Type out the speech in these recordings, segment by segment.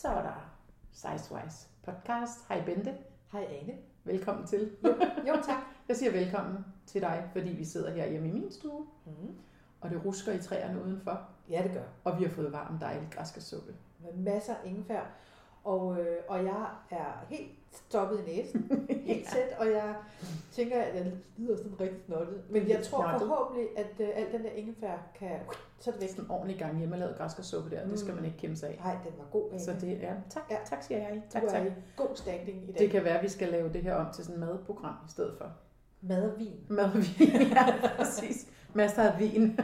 Så er der Sizewise podcast. Hej Bente. Hej Ane. Velkommen til. Jo, tak. Jeg siger velkommen til dig, fordi vi sidder her hjemme i min stue, Mm. og det rusker i træerne udenfor, Ja, det gør. og vi har fået varm, dejlig græskarsuppe. Med masser af ingefær. Og, øh, og jeg er helt stoppet i næsen. Helt Ja. tæt. Og jeg tænker, at jeg lyder sådan rigtig snottet. Men jeg tror Snottet. forhåbentlig, at øh, al den der ingefær kan... Så det væk. Sådan en ordentlig gang hjemmelavet græskarsuppe der, det skal Mm. man ikke kæmpe sig af. Nej, den var god. Ane. Så det er, tak, Ja. tak siger jeg. Tak, du tak. god standing i dag. Det kan være, at vi skal lave det her om til sådan et madprogram i stedet for. Mad og vin. Mad og vin, ja, præcis. Masser af vin.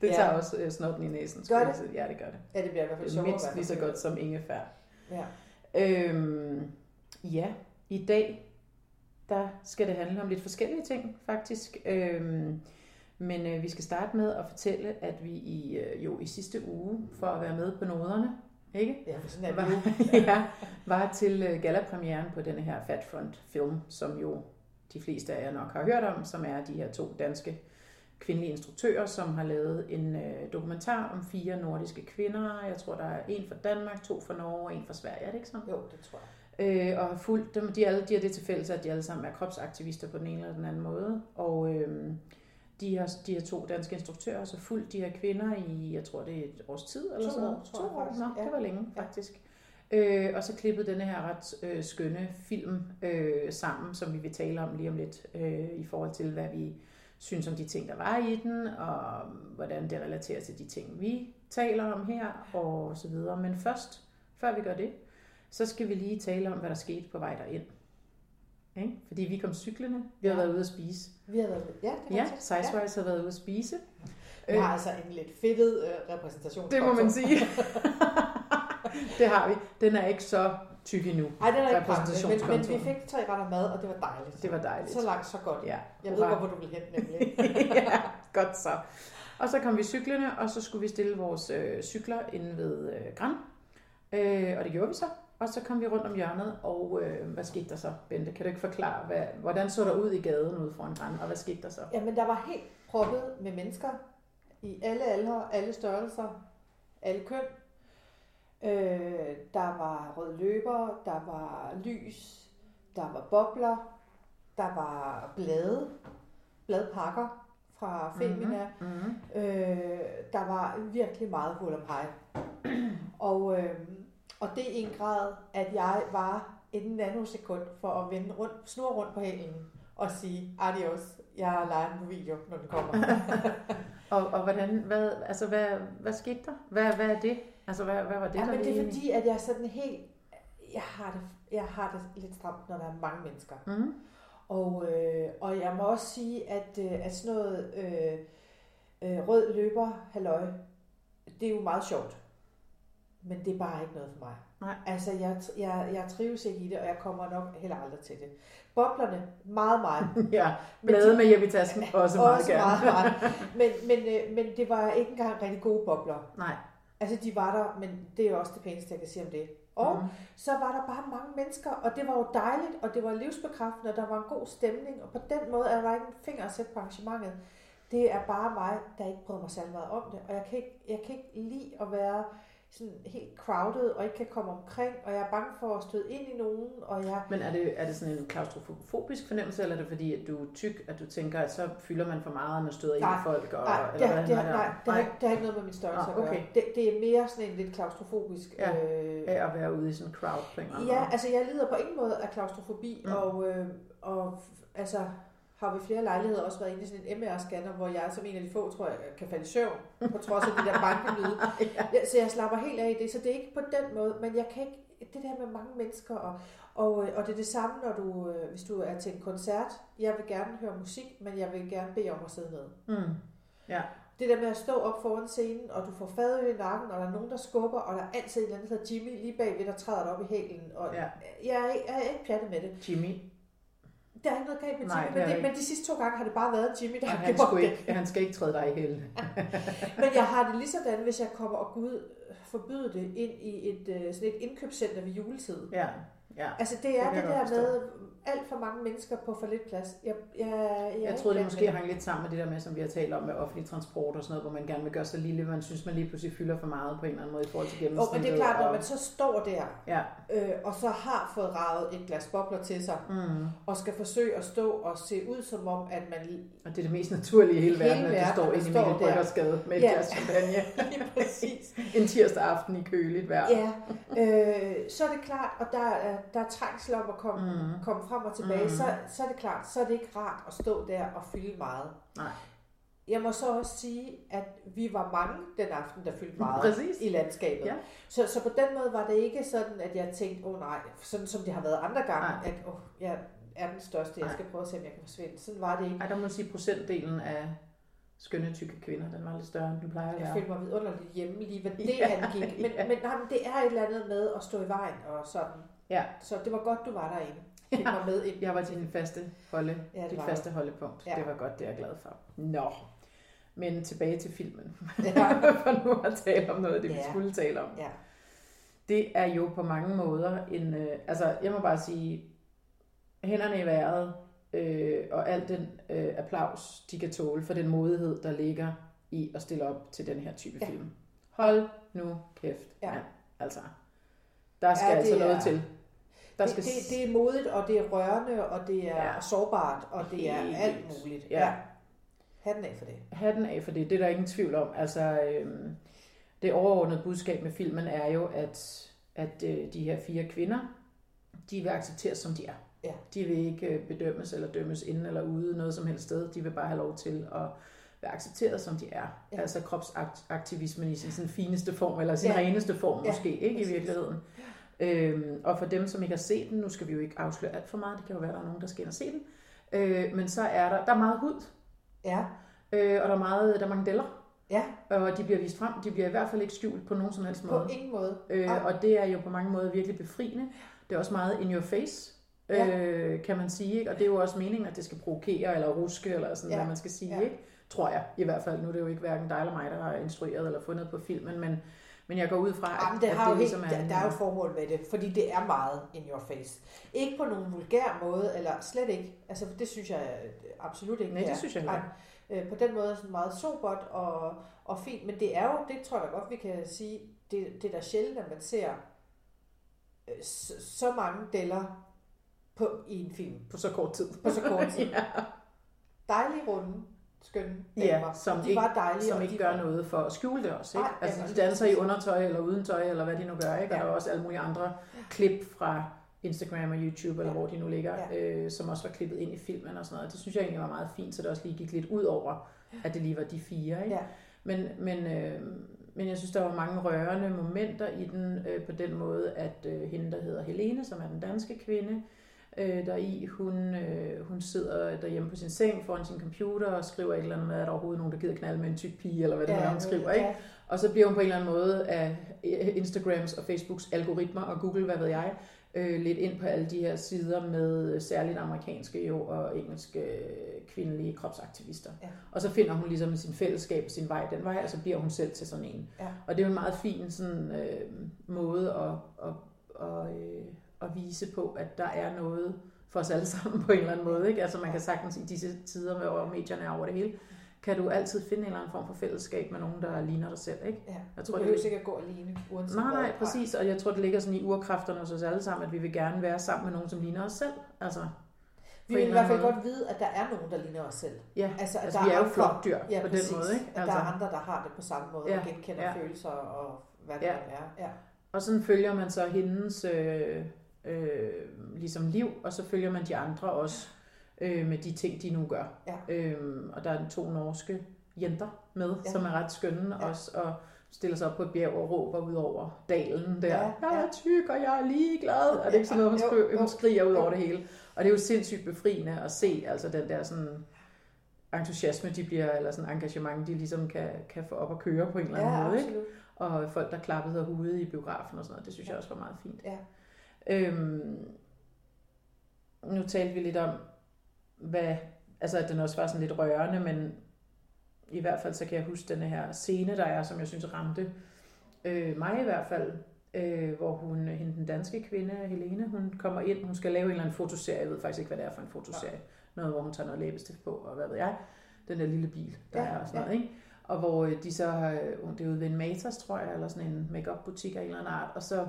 Det Ja. tager også øh, snotten i næsen. Gør det? Ja, det gør det. Ja, det bliver i hvert fald er sjovere. mindst lige så godt som ingefær. Ja. Øhm, ja, i dag, der skal det handle om lidt forskellige ting, faktisk. Øhm, men øh, vi skal starte med at fortælle, at vi i, øh, jo i sidste uge, for at være med på noderne, ikke? Ja, for sådan er var, ja, var til øh, gallapremieren på denne her Fat Front film, som jo de fleste af jer nok har hørt om, som er de her to danske kvindelige instruktører, som har lavet en øh, dokumentar om fire nordiske kvinder. Jeg tror, der er en fra Danmark, to fra Norge og en fra Sverige, er det ikke sådan? Jo, det tror jeg. Øh, og har fulgt dem. De, alle, de har det til fælles, at de alle sammen er kropsaktivister på den ene eller den anden måde. Og øh, de, har, de her to danske instruktører har så fulgt de her kvinder i, jeg tror det er et års tid eller To sådan noget. år, to år. Nå, Ja. det var længe Ja. faktisk. Øh, og så klippet denne her ret øh, skønne film øh, sammen, som vi vil tale om lige om lidt, øh, i forhold til, hvad vi synes om de ting, der var i den, og hvordan det relaterer til de ting, vi taler om her, og så videre. Men først, før vi gør det, så skal vi lige tale om, hvad der skete på vej derind. Ikke? Fordi vi kom cyklerne, vi har Ja. været ude at spise. Vi har været... Ja, det er Ja. Sizewise har været ude at spise. Vi har altså en lidt fedtet øh, repræsentation. Det må man sige. det har vi. Den er ikke så tyk endnu. Nej, den er ikke prangende, men, men vi fik tre retter mad, og det var dejligt. Det var dejligt. Så langt, så godt. Ja, Jeg ved godt, hvor du vil hen, nemlig. ja, godt så. Og så kom vi cyklerne, og så skulle vi stille vores øh, cykler inde ved øh, Gran. Øh, og det gjorde vi så. Og så kom vi rundt om hjørnet, og øh, hvad skete der så, Bente? Kan du ikke forklare, hvad, hvordan så der ud i gaden ude foran Gran, og hvad skete der så? Jamen, der var helt proppet med mennesker i alle aldre, alle størrelser, alle køn. Øh, der var rød løber, der var lys, der var bobler, der var blade, bladpakker fra Femina. Mm-hmm. Øh, der var virkelig meget hul om hej. Og, øh, og det i en grad, at jeg var et nanosekund for at vende rundt, snurre rundt på hælen og sige adios, jeg leger på video, når den kommer. Og, og hvordan, hvad, altså, hvad, hvad skete der? Hvad, hvad er det? Altså, hvad, hvad var det, ja, der men det er fordi, at jeg sådan helt, jeg har det, jeg har det lidt stramt, når der er mange mennesker. Mhm. Og, øh, og jeg må også sige, at, øh, at sådan noget øh, øh, rød løber, halløj, det er jo meget sjovt. Men det er bare ikke noget for mig. Nej. Altså, jeg, jeg, jeg trives ikke i det, og jeg kommer nok heller aldrig til det. Boblerne, meget, meget. Ja, blade de- med hjem i tasken, også meget også gerne. meget, meget. Men, men, øh, men det var ikke engang rigtig gode bobler. Nej. Altså, de var der, men det er også det pæneste, jeg kan sige om det. Og Mhm. så var der bare mange mennesker, og det var jo dejligt, og det var livsbekræftende, og der var en god stemning, og på den måde er der ikke en finger at sætte på arrangementet. Det er bare mig, der ikke bryder mig særlig meget om det, og jeg kan ikke, jeg kan ikke lide at være sådan helt crowded, og ikke kan komme omkring, og jeg er bange for at støde ind i nogen, og jeg... Men er det, er det sådan en klaustrofobisk fornemmelse, eller er det fordi, at du er tyk, at du tænker, at så fylder man for meget, og man støder ind Nej, i folk? Og, Nej, det, eller det, er har- nej, det, har, Nej, ikke- det har ikke noget med min størrelse Nå, at gøre. okay. Det, det er mere sådan en lidt klaustrofobisk... Ja, øh, af at være ude i sådan en crowd på en Ja, måde. altså jeg lider på ingen måde af klaustrofobi, Mm. og, øh, og altså har ved flere lejligheder også været inde i sådan en MR-scanner, hvor jeg som en af de få, tror jeg, kan falde i søvn, på trods af de der bankelyde. Ja, så jeg slapper helt af i det, så det er ikke på den måde, men jeg kan ikke, det der med mange mennesker, og, og, og det er det samme, når du, øh, hvis du er til en koncert, jeg vil gerne høre musik, men jeg vil gerne bede om at sidde ned. Mm. Ja, Det der med at stå op foran scenen, og du får fadøl i nakken, og der er nogen, der skubber, og der er altid en eller anden, der hedder Jimmy lige bagved, der træder dig op i hælen. Og Ja. jeg, er, ikke- jeg er ikke pjattet med det. Jimmy, Der er ikke noget galt med Nej, Jimmy, er men, det, men de sidste to gange har det bare været Jimmy, der og har han, gjort det. ikke, han skal ikke træde dig i hælen. Men jeg har det lige sådan, hvis jeg kommer og Gud forbyde det ind i et, øh, sådan et indkøbscenter ved juletid. Ja, Ja. Altså det er Det det, der med alt for mange mennesker på for lidt plads. Jeg, jeg, jeg, Jeg tror, det måske hang lidt sammen med det der med, som vi har talt om med offentlig transport og sådan noget, hvor man gerne vil gøre sig lille. Man synes, man lige pludselig fylder for meget på en eller anden måde i forhold til gennemsnittet. men det er klart, når og- man så står der, Ja. øh, og så har fået ravet et glas bobler til sig, Mm. og skal forsøge at stå og se ud som om, at man Og det er det mest naturlige i hele, Hele verden, at du står inde i Mikkel. Bryggersgade med et Ja. glas champagne. lige præcis en tirsdag aften i køligt vejr. Ja, øh, så er det klart, og der, er- der er trængsel om at komme, Mm. mm. komme frem og tilbage, Mm. så, så er det klart, så er det ikke rart at stå der og fylde meget. Nej. Jeg må så også sige, at vi var mange den aften, der fyldte meget Præcis. i landskabet. Ja. Så, så på den måde var det ikke sådan, at jeg tænkte, åh oh, nej, sådan som det har været andre gange, Nej. at oh, jeg er den største, jeg Nej. skal prøve at se, om jeg kan forsvinde. Sådan var det ikke. Ej, der må jeg sige, procentdelen af skønne, tykke kvinder, den var lidt større, end den plejer at Jeg være. følte mig vidunderligt hjemme, lige hvad det Ja, angik. Men, ja. men, nej, men det er et eller andet med at stå i vejen og sådan. Ja. Så det var godt, du var derinde. Fik mig med ind. Jeg var din faste holde, Ja, det dit var faste holdepunkt. Ja. Det var godt, det er jeg glad for. Nå, men tilbage til filmen. Ja. for nu at tale om noget det, vi Ja. skulle tale om. Ja. Det er jo på mange måder en... Øh, altså, jeg må bare sige, hænderne i vejret, øh, og al den øh, applaus, de kan tåle for den modighed, der ligger i at stille op til den her type Ja. film. Hold nu kæft. Ja. mand. Altså, der skal Ja, ja, altså noget er- til. Der Det, skal det, det er modigt, og det er rørende, og det er Ja. ja. sårbart, og det er Helt alt muligt. Ja. Hatten af for det. hatten af for det. Det er der ingen tvivl om. Altså, øhm, det overordnede budskab med filmen er jo, at, at øh, de her fire kvinder, de vil accepteres, som de er. Ja. De vil ikke øh, bedømmes eller dømmes inde eller ude noget som helst sted. De vil bare have lov til at være accepteret, som de er. Ja. Ja. Altså kropsaktivismen i sin, sin fineste form, eller sin Ja. ja. reneste form Ja, måske, ikke præcis. i virkeligheden. Øhm, og for dem, som ikke har set den, nu skal vi jo ikke afsløre alt for meget, det kan jo være, der er nogen, der skal ind og se den, øh, men så er der, der er meget hud, Ja. øh, og der er, meget, der er mange deller, Ja, og de bliver vist frem. De bliver i hvert fald ikke skjult på nogen som helst på måde. ingen måde. Øh, Ej. og det er jo på mange måder virkelig befriende. Det er også meget in your face, Ja. øh, kan man sige. Ikke? Og det er jo også meningen, at det skal provokere eller ruske, eller sådan, Ja. hvad man skal sige. Ja. Ikke? Tror jeg i hvert fald. Nu er det jo ikke hverken dig eller mig, der har instrueret eller fundet på filmen, men, men jeg går ud fra, Jamen, at, det at har det jo ligesom helt, er... der, der er jo et formål med det, fordi det er meget in your face. Ikke på nogen vulgær måde, eller slet ikke. Altså, det synes jeg absolut ikke Nej, det er. synes jeg heller Øh, På den måde er sådan meget sobert og, og fint, men det er jo, det tror jeg godt, vi kan sige, det, det er da sjældent, at man ser øh, så, så mange deller på, i en film. på så kort tid. På så kort tid. ja, Dejlige runde, skønne Ja, damer. som de ikke- var dejlige. som og ikke gør var- noget for at skjule det også. Ikke? Nej, altså, jamen, de danser i undertøj eller uden tøj, eller hvad de nu gør. Ikke? Og Ja. der er også alle mulige andre klip fra Instagram og YouTube, eller Ja. hvor de nu ligger, Ja. øh, som også var klippet ind i filmen og sådan noget. Det synes jeg egentlig var meget fint, så det også lige gik lidt ud over, at det lige var de fire. Ikke? Ja. Men, men, øh, men jeg synes, der var mange rørende momenter i den, øh, på den måde, at øh, hende, der hedder Helene, som er den danske kvinde, øh, der i, hun, øh, hun sidder derhjemme på sin seng foran sin computer og skriver et eller andet med, at der overhovedet nogen, der gider knalde med en tyk pige, eller hvad det ja, er, hun skriver, ikke? Ja, Og så bliver hun på en eller anden måde af øh, Instagrams og Facebooks algoritmer og Google, hvad ved jeg, øh, lidt ind på alle de her sider med særligt amerikanske jo, og engelske øh, kvindelige kropsaktivister. Ja. Og så finder hun ligesom sin fællesskab og sin vej den vej, og så bliver hun selv til sådan en. Ja. Og det er jo en meget fin sådan, øh, måde at, at, at, øh, at vise på, at der er noget for os alle sammen på en eller anden måde. Ikke? Altså man kan sagtens i disse tider, hvor medierne er over det hele, kan du altid finde en eller anden form for fællesskab med nogen, der ligner dig selv. Ikke? ja. Jeg tror, det- du behøver sikkert gå alene, uanset Nej, nej, præcis. Og jeg tror, det ligger sådan i urkræfterne hos os alle sammen, at vi vil gerne være sammen med nogen, som ligner os selv. Altså, Vi vil i hvert fald godt vide, at der er nogen, der ligner os selv. ja, Altså, at altså der vi er jo andre- flokdyr Ja, på præcis. den måde. Ikke? At Altså, der er andre, der har det på samme måde, Ja, og genkender ja. følelser og hvad det ja. er. Ja. Og sådan følger man så hendes øh, øh, ligesom liv, og så følger man de andre også øh, med de ting, de nu gør. Ja. Øhm, og der er to norske jenter med, Ja. som er ret skønne Ja. også, og stiller sig op på et bjerg og råber ud over dalen der. Ja, Ja, jeg er tyk, og jeg er ligeglad. Er det ikke sådan noget, hun, skriver, jo. hun skriger ud over det hele? Og det er jo sindssygt befriende at se, altså den der sådan entusiasme, de bliver, eller sådan engagement, de ligesom kan, kan få op at køre på en eller anden ja, måde. Ikke? absolut. og folk, der klappede sig ude i biografen og sådan noget. Det synes Ja. jeg også var meget fint. Ja. Øhm, nu talte vi lidt om, hvad, altså at den også var sådan lidt rørende, men i hvert fald så kan jeg huske den her scene, der er, som jeg synes ramte øh, mig i hvert fald, øh, hvor hun, hende, den danske kvinde, Helene, hun kommer ind, hun skal lave en eller anden fotoserie, jeg ved faktisk ikke, hvad det er for en fotoserie. Ja. Noget, hvor hun tager noget læbestift på, og hvad ved jeg. Den der lille bil, der ja, er og sådan ja. noget, ikke? Og hvor øh, de så har, det er ude ved en Matas, tror jeg, eller sådan en make butik af en eller anden art, og så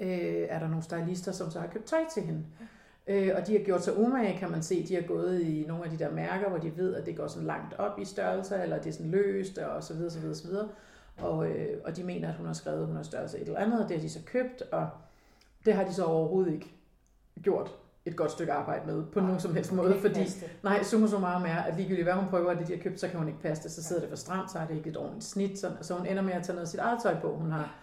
øh, er der nogle stylister, som så har købt tøj til hende. Øh, og de har gjort sig umage, kan man se. De har gået i nogle af de der mærker, hvor de ved, at det går sådan langt op i størrelser, eller det er sådan løst, og så videre, så videre, så videre. Og, øh, og de mener, at hun har skrevet, at hun har størrelse et eller andet, og det har de så købt, og det har de så overhovedet ikke gjort et godt stykke arbejde med, på nogen som helst måde, fordi, nej, summa summarum er, at ligegyldigt hvad hun prøver, det de har købt, så kan hun ikke passe det, så sidder det for stramt, så har det ikke et ordentligt snit, så, så hun ender med at tage noget af sit eget tøj på, hun har,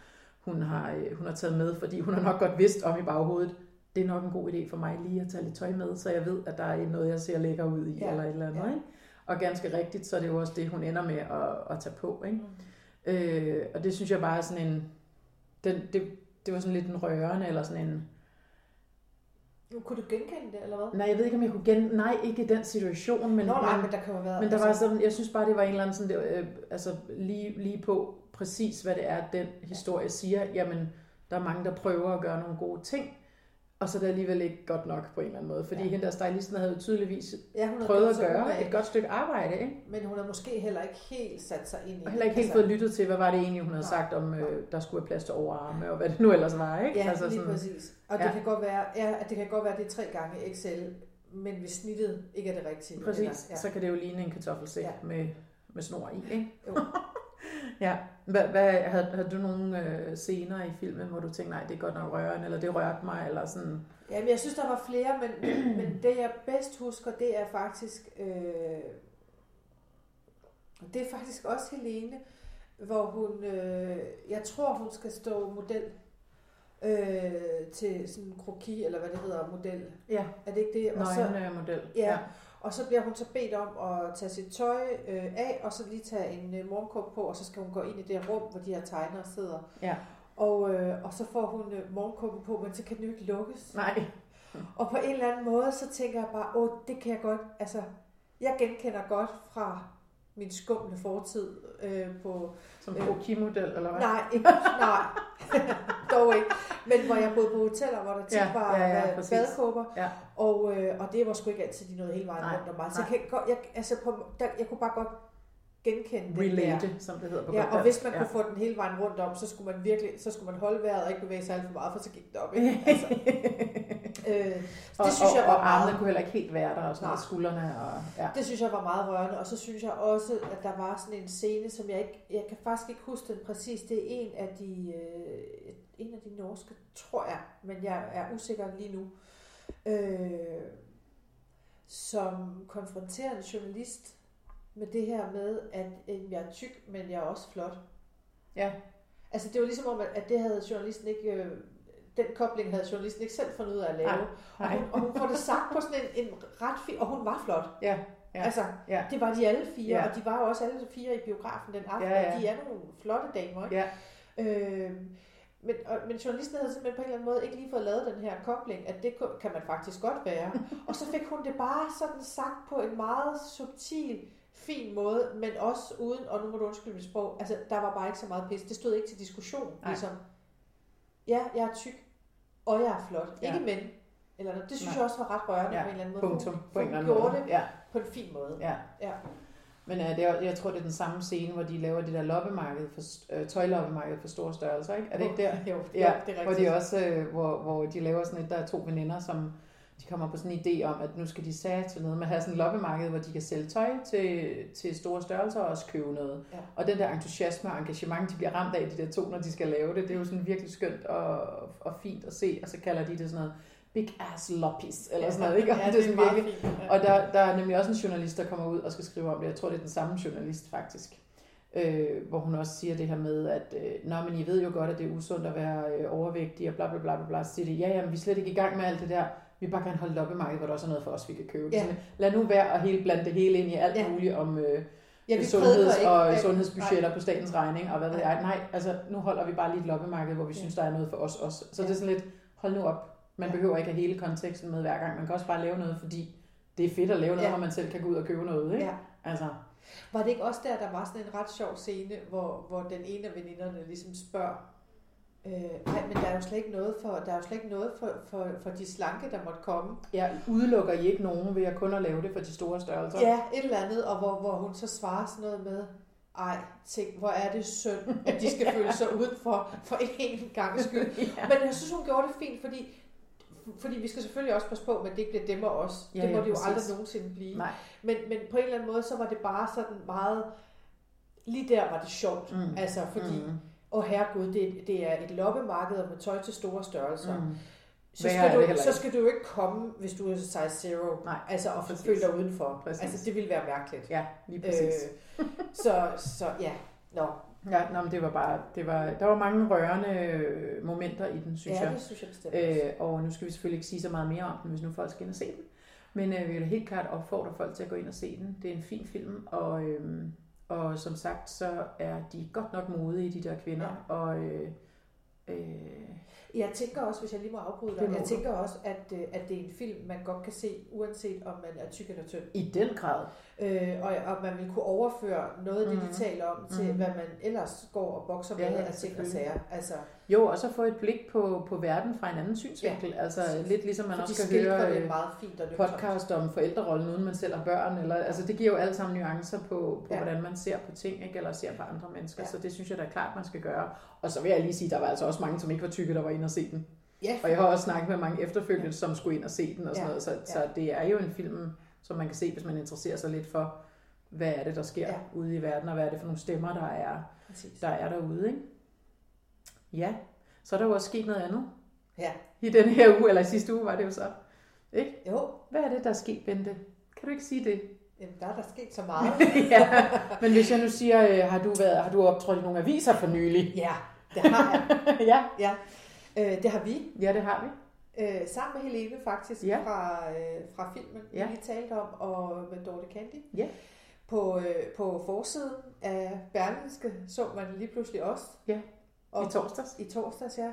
hun har, øh, hun har taget med, fordi hun har nok godt vidst om i baghovedet, det er nok en god idé for mig lige at tage lidt tøj med, så jeg ved, at der er noget, jeg ser lækker ud i, ja. eller et eller andet, ja. ikke? Og ganske rigtigt, så er det jo også det, hun ender med at, at tage på, ikke? Mm. Øh, og det synes jeg bare er sådan en, den, det, det var sådan lidt en rørende, eller sådan en, kunne du genkende det, eller hvad? Nej, jeg ved ikke, om jeg kunne gen... Nej, ikke i den situation, men... Nå, nej, men der kan have været... Men der altså... var sådan, jeg synes bare, det var en eller anden sådan, det, øh, altså lige, lige på præcis, hvad det er, den historie siger. Jamen, der er mange, der prøver at gøre nogle gode ting, og så er det alligevel ikke godt nok på en eller anden måde. Fordi ja. hende der stylisten havde jo tydeligvis ja, prøvet at gøre et godt stykke arbejde. Ikke? Men hun har måske heller ikke helt sat sig ind i Og heller ikke helt altså... fået lyttet til, hvad var det egentlig, hun havde Nej. sagt om, øh, der skulle være plads til overarme, og hvad det nu ellers var. Ikke? Ja, altså, lige sådan, præcis. Og ja. det, kan godt være, ja, det kan godt være, at det er tre gange Excel, men hvis snittet ikke er det rigtige. Præcis, eller, ja. så kan det jo ligne en kartoffelsæk ja. med, med snor i. Ikke? Jo. Ja. Hvad, hvad, havde, havde du nogle øh, scener i filmen, hvor du tænkte, nej, det er godt nok rørende, eller det rørte mig, eller sådan? Jamen, jeg synes, der var flere, men, men det, jeg bedst husker, det er faktisk, øh, det er faktisk også Helene, hvor hun, øh, jeg tror, hun skal stå model øh, til sådan en kroki, eller hvad det hedder, model. Ja. Er det ikke det? Og så, model. Ja. ja. Og så bliver hun så bedt om at tage sit tøj øh, af, og så lige tage en øh, morgenkåb på, og så skal hun gå ind i det rum, hvor de her tegnere sidder. Ja. Og, øh, og så får hun øh, morgenkåben på, men så kan den jo ikke lukkes. Nej. Og på en eller anden måde, så tænker jeg bare, åh, det kan jeg godt, altså, jeg genkender godt fra min skumle fortid øh, på... Som øh, model eller hvad? Nej, ikke, nej, dog ikke. Men hvor jeg boede på hoteller, hvor der tit ja, var ja, ja, badekåber, ja. og, øh, og det var sgu ikke altid, de nåede hele vejen nej, rundt om mig. Så jeg, kan, jeg, altså på, der, jeg kunne bare godt genkende Relate, det der. som det hedder på Ja, og hvis man ja. kunne få den hele vejen rundt om, så skulle man virkelig, så skulle man holde vejret og ikke bevæge sig alt for meget, for så gik det op. Ikke? Altså, øh, det og, synes jeg var og meget... armene kunne heller ikke helt være der, og sådan noget, skuldrene. Og, ja. Det synes jeg var meget rørende, og så synes jeg også, at der var sådan en scene, som jeg ikke, jeg kan faktisk ikke huske den præcis, det er en af de, øh, en af de norske, tror jeg, men jeg er usikker lige nu, øh, som konfronterer en journalist med det her med, at øh, jeg er tyk, men jeg er også flot. Ja. Altså det var ligesom om, at det havde journalisten ikke, øh, den kobling havde journalisten ikke selv fundet ud af at lave. Nej, nej. Og, hun, og hun får det sagt på sådan en, en ret fin, og hun var flot. Ja. Ja, altså, ja. det var de alle fire, ja. og de var jo også alle fire i biografen den aften, ja, ja. og de er nogle flotte damer. Ikke? Ja. Øh, men, og, men journalisten havde simpelthen på en eller anden måde ikke lige fået lavet den her kobling, at det kan man faktisk godt være. og så fik hun det bare sådan sagt på en meget subtil, fin måde, men også uden, og nu må du undskylde mit sprog, altså der var bare ikke så meget pis. Det stod ikke til diskussion. Nej. Ligesom, ja, jeg er tyk, og jeg er flot. Ja. Ikke men. Eller, det synes Nej. jeg også var ret rørende ja. på en eller anden måde. Punktum. På en eller anden måde. det ja. på en fin måde. Ja. ja. Men uh, det er, jeg tror, det er den samme scene, hvor de laver det der loppemarked for, uh, tøjloppemarked for store størrelser, ikke? Er det ikke der? Jo, ja, det er rigtigt. Hvor de også, uh, hvor, hvor de laver sådan et, der er to veninder, som de kommer på sådan en idé om, at nu skal de sætte til noget med at have sådan en loppemarked, hvor de kan sælge tøj til, til store størrelser og også købe noget. Ja. Og den der entusiasme og engagement, de bliver ramt af, de der to, når de skal lave det, det er jo sådan virkelig skønt og, og fint at se, og så kalder de det sådan noget big ass loppies, eller sådan noget, ikke? Og, ja, det er sådan virkelig, fint, ja. og der, der er nemlig også en journalist, der kommer ud og skal skrive om det. Jeg tror, det er den samme journalist, faktisk. Øh, hvor hun også siger det her med, at øh, Nå, men I ved jo godt, at det er usundt at være øh, overvægtig, og bla bla bla bla, bla. Så siger de, ja, jamen, vi er slet ikke i gang med alt det der. Vi vil bare gerne holde loppemarked, hvor der også er noget for os, vi kan købe. Ja. lad nu være at hele blande det hele ind i alt ja. muligt om øh, ja, sundheds- og ikke. sundhedsbudgetter Nej. på statens regning, og hvad ved jeg. Nej, altså nu holder vi bare lige et loppemarked, hvor vi ja. synes, der er noget for os også. Så ja. det er sådan lidt, hold nu op. Man behøver ikke have hele konteksten med hver gang. Man kan også bare lave noget, fordi det er fedt at lave noget, ja. hvor man selv kan gå ud og købe noget. Ikke? Ja. Altså. Var det ikke også der, der var sådan en ret sjov scene, hvor, hvor den ene af veninderne ligesom spørger Øh, nej, men der er jo slet ikke noget for, der er jo slet ikke noget for, for, for de slanke, der måtte komme. Jeg udelukker I ikke nogen ved at kun at lave det for de store størrelser? Ja, et eller andet, og hvor, hvor hun så svarer sådan noget med, ej, tænk, hvor er det synd, at de skal føle sig udenfor for en gang skyld. ja. Men jeg synes, hun gjorde det fint, fordi fordi vi skal selvfølgelig også passe på, at det ikke bliver dem og os. Ja, det må ja, det jo præcis. aldrig nogensinde blive. Nej. Men, men på en eller anden måde, så var det bare sådan meget... Lige der var det sjovt. Mm. Altså, fordi... Mm. Åh herregud, det, det er et loppemarked med tøj til store størrelser. Mm. Så skal, du, så skal du jo ikke komme, hvis du er size zero, Nej, altså, og føle dig udenfor. Præcis. Altså, det ville være mærkeligt. Ja, lige præcis. Øh, så, så ja, nå. Ja, nå, men det var bare, det var, der var mange rørende øh, momenter i den, synes ja, jeg. det synes jeg bestemt. Øh, og nu skal vi selvfølgelig ikke sige så meget mere om den, hvis nu folk skal ind og se den. Men øh, vi vil helt klart opfordre folk til at gå ind og se den. Det er en fin film, og, øh, og som sagt, så er de godt nok modige, de der kvinder. Ja. Og øh, øh, jeg tænker også, hvis jeg lige må afbryde dig, jeg tænker også, at, øh, at det er en film, man godt kan se, uanset om man er tyk eller tynd. I den grad. Øh, og, og man vil kunne overføre noget af det, mm. de taler om, til mm. hvad man ellers går og bokser med ja, af ting og sager. Altså, jo, og så få et blik på, på verden fra en anden synsvinkel. Ja, altså lidt ligesom man For også kan høre det meget fint og podcast om forældrerollen, uden man selv har børn. Eller, altså det giver jo alle sammen nuancer på, på ja. hvordan man ser på ting, ikke? eller ser på andre mennesker. Ja. Så det synes jeg da er klart, man skal gøre. Og så vil jeg lige sige, der var altså også mange, som ikke var tykke, der var inde og se den. Ja. Og jeg har også snakket med mange efterfølgende, ja. som skulle ind og se den og sådan ja. noget. Så, ja. så det er jo en film, som man kan se, hvis man interesserer sig lidt for, hvad er det, der sker ja. ude i verden, og hvad er det for nogle stemmer, der er, der er derude. Ikke? Ja, så er der jo også sket noget andet. Ja. I den her uge, eller sidste uge var det jo så. Ikke? Jo. Hvad er det, der er sket, Bente? Kan du ikke sige det? Jamen, der er der sket så meget. ja, men hvis jeg nu siger, øh, har du, været, har du optrådt i nogle aviser for nylig? Ja, det har jeg. ja. ja. Øh, det har vi. Ja, det har vi. Øh, sammen med Helene faktisk, ja. fra, øh, fra filmen, ja. vi talte om, og med Dorte Candy. Ja. På, øh, på forsiden af Berlingske så man lige pludselig også. Ja, og, i torsdags. I torsdags, ja.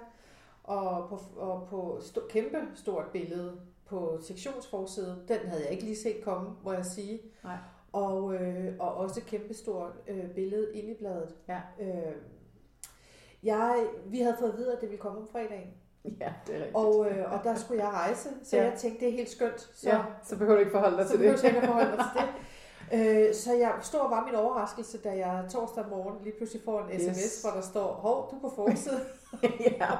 Og på, og på sto, kæmpe stort billede på sektionsforsiden, den havde jeg ikke lige set komme, må jeg sige. Nej. Og, øh, og også et kæmpe stort øh, billede inde i bladet. Ja. Øh, jeg, vi havde fået at vide, at det ville komme om fredagen. Ja, det er rigtigt. Og, øh, og der skulle jeg rejse, så ja. jeg tænkte, det er helt skønt. Så, ja, så behøver du ikke forholde dig til det. Så behøver jeg ikke forholde mig til det. Øh, så jeg stod var min overraskelse, da jeg torsdag morgen lige pludselig får en sms, yes. hvor der står, hov, du på forsiden. ja,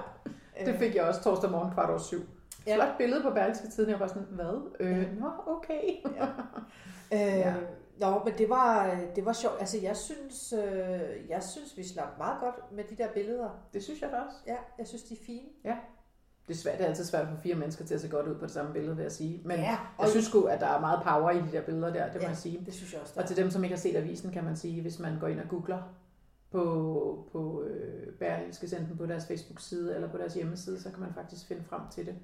det fik jeg også torsdag morgen kvart over syv. Ja. Flot billede på Berlingske Tiden, jeg var sådan, hvad? Øh, ja. Nå, okay. ja. Øh, ja. Nå, men det var, det var sjovt. Altså, jeg synes, øh, jeg synes, vi slap meget godt med de der billeder. Det synes jeg da også. Ja, jeg synes, de er fine. Ja. Det er, svært, det er altid svært for fire mennesker til at se godt ud på det samme billede, vil jeg sige. Men ja, jeg synes sgu, at der er meget power i de der billeder der, det ja, må jeg sige. det synes jeg også. Der. Og til dem, som ikke har set avisen, kan man sige, hvis man går ind og googler på, på øh, Berlingske Senden på deres Facebook-side eller på deres hjemmeside, så kan man faktisk finde frem til det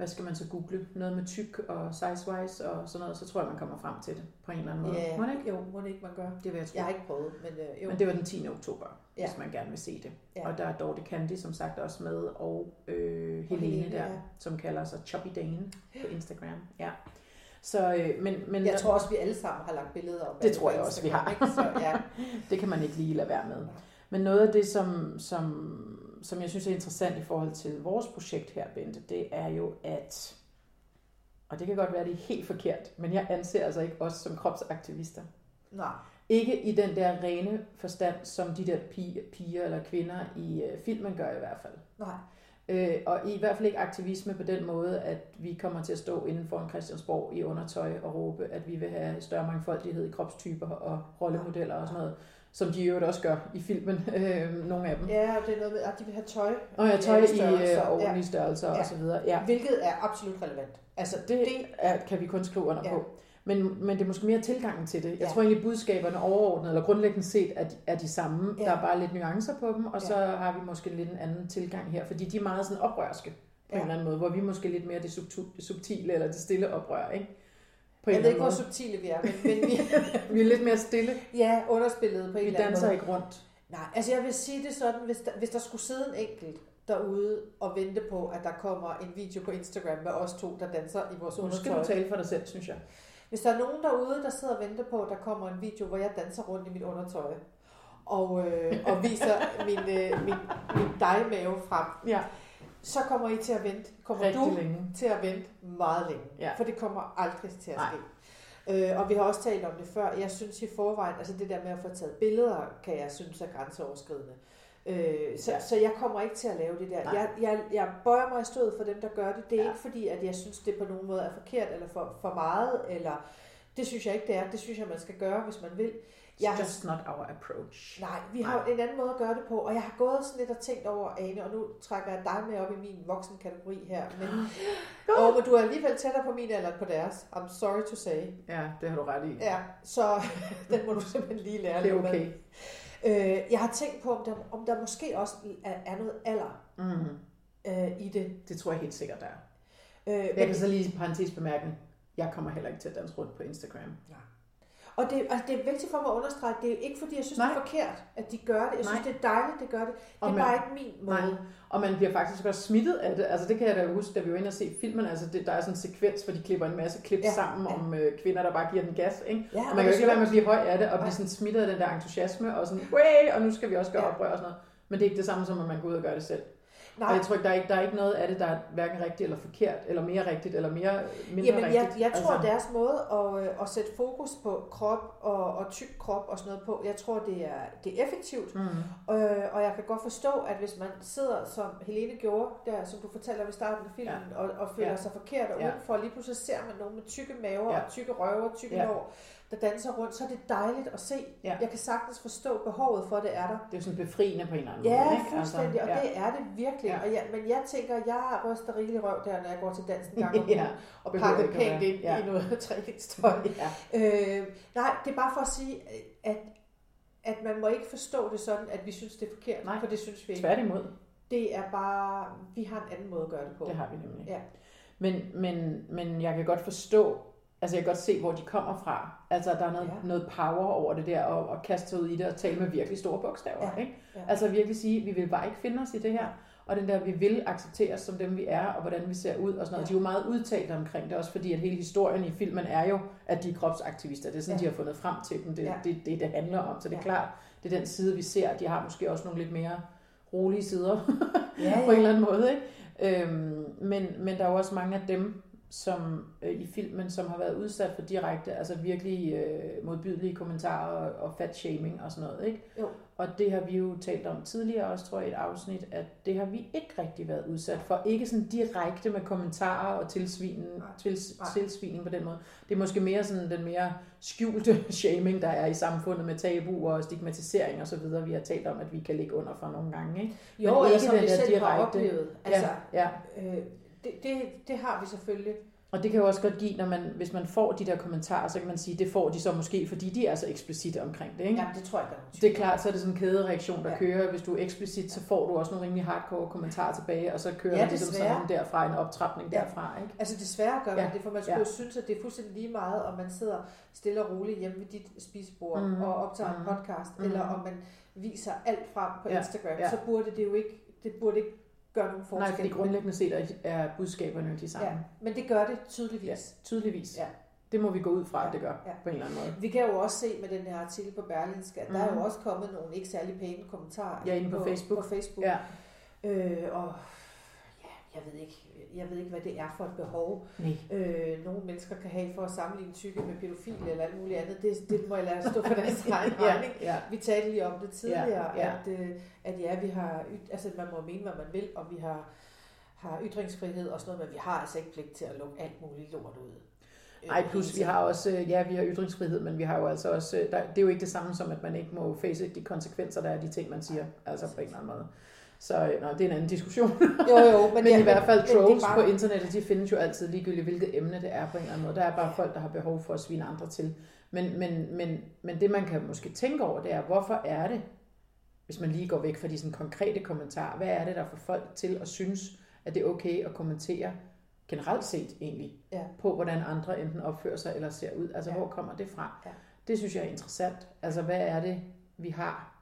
hvad skal man så google? Noget med tyk og size-wise og sådan noget, så tror jeg, man kommer frem til det på en eller anden måde. Ja, må ikke? Jo, må det ikke man gør. Det vil jeg tro. Jeg har ikke prøvet, men øh, jo. Men det var den 10. oktober, ja. hvis man gerne vil se det. Ja. Og der er Dorte Candy, som sagt, også med, og øh, Helene, Helene der, ja. som kalder sig Choppy Dane på Instagram. Ja. Så, øh, men, men, jeg tror også, vi alle sammen har lagt billeder op. Det tror jeg også, vi har. Ikke? Så, ja. det kan man ikke lige lade være med. Men noget af det, som, som som jeg synes er interessant i forhold til vores projekt her, Bente, det er jo, at, og det kan godt være, det er helt forkert, men jeg anser altså ikke os som kropsaktivister. Nej. Ikke i den der rene forstand, som de der piger, piger eller kvinder i uh, filmen gør i hvert fald. Nej. Øh, og i hvert fald ikke aktivisme på den måde, at vi kommer til at stå inden for en Christiansborg i undertøj og råbe, at vi vil have større mangfoldighed i kropstyper og rollemodeller og sådan noget som de jo også gør i filmen, øh, nogle af dem. Ja, det er noget med, at de vil have tøj. Og ja, tøj i øh, ordentlige størrelser ja. og så videre. Ja. Hvilket er absolut relevant. Altså, det, det er, kan vi kun skrive under ja. på. Men, men det er måske mere tilgangen til det. Jeg ja. tror egentlig, budskaberne overordnet, eller grundlæggende set, er, er de samme. Ja. Der er bare lidt nuancer på dem, og ja. så har vi måske lidt en anden tilgang her, fordi de er meget sådan oprørske på ja. en eller anden måde, hvor vi måske lidt mere det subtile eller det stille oprør, ikke? På jeg ved ikke, hvor subtile vi er, men, men vi, vi er lidt mere stille. Ja, underspillet på en vi eller anden måde. Vi danser ikke rundt. Nej, altså jeg vil sige det sådan, hvis der, hvis der skulle sidde en enkelt derude og vente på, at der kommer en video på Instagram med os to, der danser i vores undertøj. Nu skal du tale for dig selv, synes jeg. Hvis der er nogen derude, der sidder og venter på, at der kommer en video, hvor jeg danser rundt i mit undertøj, og, øh, og viser min, øh, min, min dejmave frem, Ja. Så kommer I til at vente. Kommer Rigtig du længe. til at vente meget længe. Ja. For det kommer aldrig til at Nej. ske. Øh, og vi har også talt om det før. Jeg synes i forvejen, altså det der med at få taget billeder, kan jeg synes er grænseoverskridende. Øh, så, Ja. så jeg kommer ikke til at lave det der. Nej. Jeg, jeg, jeg bøjer mig i stødet for dem, der gør det. Det er ja. ikke fordi, at jeg synes, det på nogen måde er forkert eller for, for meget. Eller, det synes jeg ikke, det er. Det synes jeg, man skal gøre, hvis man vil. Jeg har just not our approach. Nej, vi har Nej. en anden måde at gøre det på, og jeg har gået sådan lidt og tænkt over, Ane, og nu trækker jeg dig med op i min voksenkategori her, men, og, men du er alligevel tættere på min alder på deres. I'm sorry to say. Ja, det har du ret i. Ja, så den må du simpelthen lige lære Det er lidt med. okay. Øh, jeg har tænkt på, om der, om der måske også er, er noget alder Mm. øh, i det. Det tror jeg helt sikkert, der er. Øh, Jeg men, kan så lige parentes bemærkning. Jeg kommer heller ikke til at danse rundt på Instagram. Og det, altså, det er vigtigt for mig at understrege, det er ikke fordi, jeg synes, Nej. det er forkert, at de gør det. Jeg synes, Nej. det er dejligt, det gør det. Det Og er man- bare ikke min måde. Nej. Og man bliver faktisk også smittet af det. Altså det kan jeg da huske, da vi var inde og se filmen. Altså det, der er sådan en sekvens, hvor de klipper en masse klip ja, sammen ja. om øh, kvinder, der bare giver den gas. Ikke? Ja, Og man kan jo ikke lade være med at blive høj af det, og blive sådan smittet af den der entusiasme, og sådan, Way! og nu skal vi også gøre Ja. oprør og sådan noget. Men det er ikke det samme som, at man går ud og gør det selv. Nej. Og jeg tror ikke, der er ikke, der er ikke noget af det, der er hverken rigtigt eller forkert, eller mere rigtigt, eller mere mindre Jamen, jeg, rigtigt. jeg tror, altså, deres måde at, øh, at sætte fokus på krop og, og tyk krop og sådan noget på, jeg tror, det er, det er effektivt. Mm. Øh, og jeg kan godt forstå, at hvis man sidder, som Helene gjorde, der, som du fortæller i starten af filmen, ja. og, og føler Ja. sig forkert og Ja. udenfor, og lige pludselig ser man nogen med tykke maver Ja. og tykke røver og tykke Ja. ja. Der danser rundt, så er det dejligt at se. Ja. Jeg kan sagtens forstå behovet for, at det er der. Det er jo sådan befriende på en eller anden Ja, måde. ikke? fuldstændig, og ja. det er det virkelig. Ja. Ja. Og jeg, men jeg tænker, jeg ryster rigelig røv der, når jeg går til dansen en gang om Ja, og pakker pænt ind ja. i noget træningstøj. ja. Øh, nej, det er bare for at sige, at, at man må ikke forstå det sådan, at vi synes, det er forkert, Nej. for det synes vi ikke. Tværtimod, Det er bare, vi har en anden måde at gøre det på. det har vi nemlig. Ja. Men, men, men jeg kan godt forstå, altså jeg kan godt se, hvor de kommer fra. Altså der er noget, ja. Ja. noget power over det der, og, og kaste sig ud i det og tale med virkelig store bogstaver. Ja. Ikke? Ja. Altså virkelig sige, vi vil bare ikke finde os i det her. Og den der, vi vil acceptere os som dem, vi er, og hvordan vi ser ud og sådan noget. Ja. De er jo meget udtalt omkring det, også fordi at hele historien i filmen er jo, at de er kropsaktivister. Det er sådan, ja. Ja. de har fundet frem til dem. Det er Ja. det, det, det handler om. Så det er Ja. klart, det er den side, vi ser. De har måske også nogle lidt mere rolige sider Ja, på en eller anden måde. Ikke? Øhm, men, men der er jo også mange af dem, som øh, i filmen, som har været udsat for direkte, altså virkelig øh, modbydelige kommentarer og, og fat shaming og sådan noget. Ikke? Jo. Og det har vi jo talt om tidligere også, tror jeg, i et afsnit, at det har vi ikke rigtig været udsat for. Ikke sådan direkte med kommentarer og tilsvinen, Nej. til, Nej. tilsvinen på den måde. Det er måske mere sådan den mere skjulte shaming, der er i samfundet med tabu og stigmatisering og så videre, vi har talt om, at vi kan ligge under for nogle gange. Ikke? Jo, Men eller ikke som den vi selv har direkte- oplevet. Altså, ja, ja. øh, det, det, det har vi selvfølgelig. Og det kan jo også godt give, når man, hvis man får de der kommentarer, så kan man sige, det får de så måske, fordi de er så eksplicite omkring det. Ikke? Jamen, det tror jeg, nogen Det er klart, så er det sådan en kædereaktion, der ja. Ja. kører. Hvis du er eksplicit, så får du også nogle rimelig hardcore kommentarer tilbage, og så kører Ja, det ligesom sådan derfra, en optrapning Ja. derfra. Ikke? Altså desværre gør man Ja. det, for man skulle Ja. ja. synes, at det er fuldstændig lige meget, om man sidder stille og roligt hjemme ved dit spisebord Mhm. mm. og optager Mhm. en podcast, Mhm. mm. eller om man viser alt frem på Ja. ja. Instagram, Ja. ja. så burde det jo ikke, det burde ikke gøre nogen forskel. Nej, fordi grundlæggende set er, er budskaberne de samme. Ja, men det gør det tydeligvis. Ja, tydeligvis. Ja. Det må vi gå ud fra, at det gør, Ja. på en eller anden måde. Vi kan jo også se med den her artikel på Berlinske, at mm. der er Mhm. jo også kommet nogle ikke særlig pæne kommentarer Ja, inde på Facebook. På Facebook. Ja. Øh, og ja, jeg ved ikke, jeg ved ikke, hvad det er for et behov, Nej. øh, nogle mennesker kan have for at sammenligne tykke med pædofile eller alt muligt andet. Det, det må jeg lade stå for deres egen ja, regning. ja. Vi talte lige om det tidligere, Ja, ja. At, øh, at ja, vi har, altså man må mene, hvad man vil, og vi har, har ytringsfrihed og sådan noget, men vi har altså ikke pligt til at lukke alt muligt lort ud. Øh, Nej, plus hele vi har også, øh, ja, vi har ytringsfrihed, men vi har jo altså også, øh, der, det er jo ikke det samme som, at man ikke må face de konsekvenser, der er af de ting, man siger, altså på en eller anden måde. Så nå, det er en anden diskussion. Jo, jo, men, Men, ja, i hvert fald trolls bare- på internettet, de findes jo altid ligegyldigt, hvilket emne det er på en eller anden måde. Der er bare folk, der har behov for at svine andre til. Men, men, men, men det, man kan måske tænke over, det er, hvorfor er det, hvis man lige går væk fra de sådan konkrete kommentarer, hvad er det, der får folk til at synes, at det er okay at kommentere generelt set egentlig, Ja. på hvordan andre enten opfører sig eller ser ud. Altså, Ja. hvor kommer det fra? Ja. Det synes jeg er interessant. Altså, hvad er det, vi har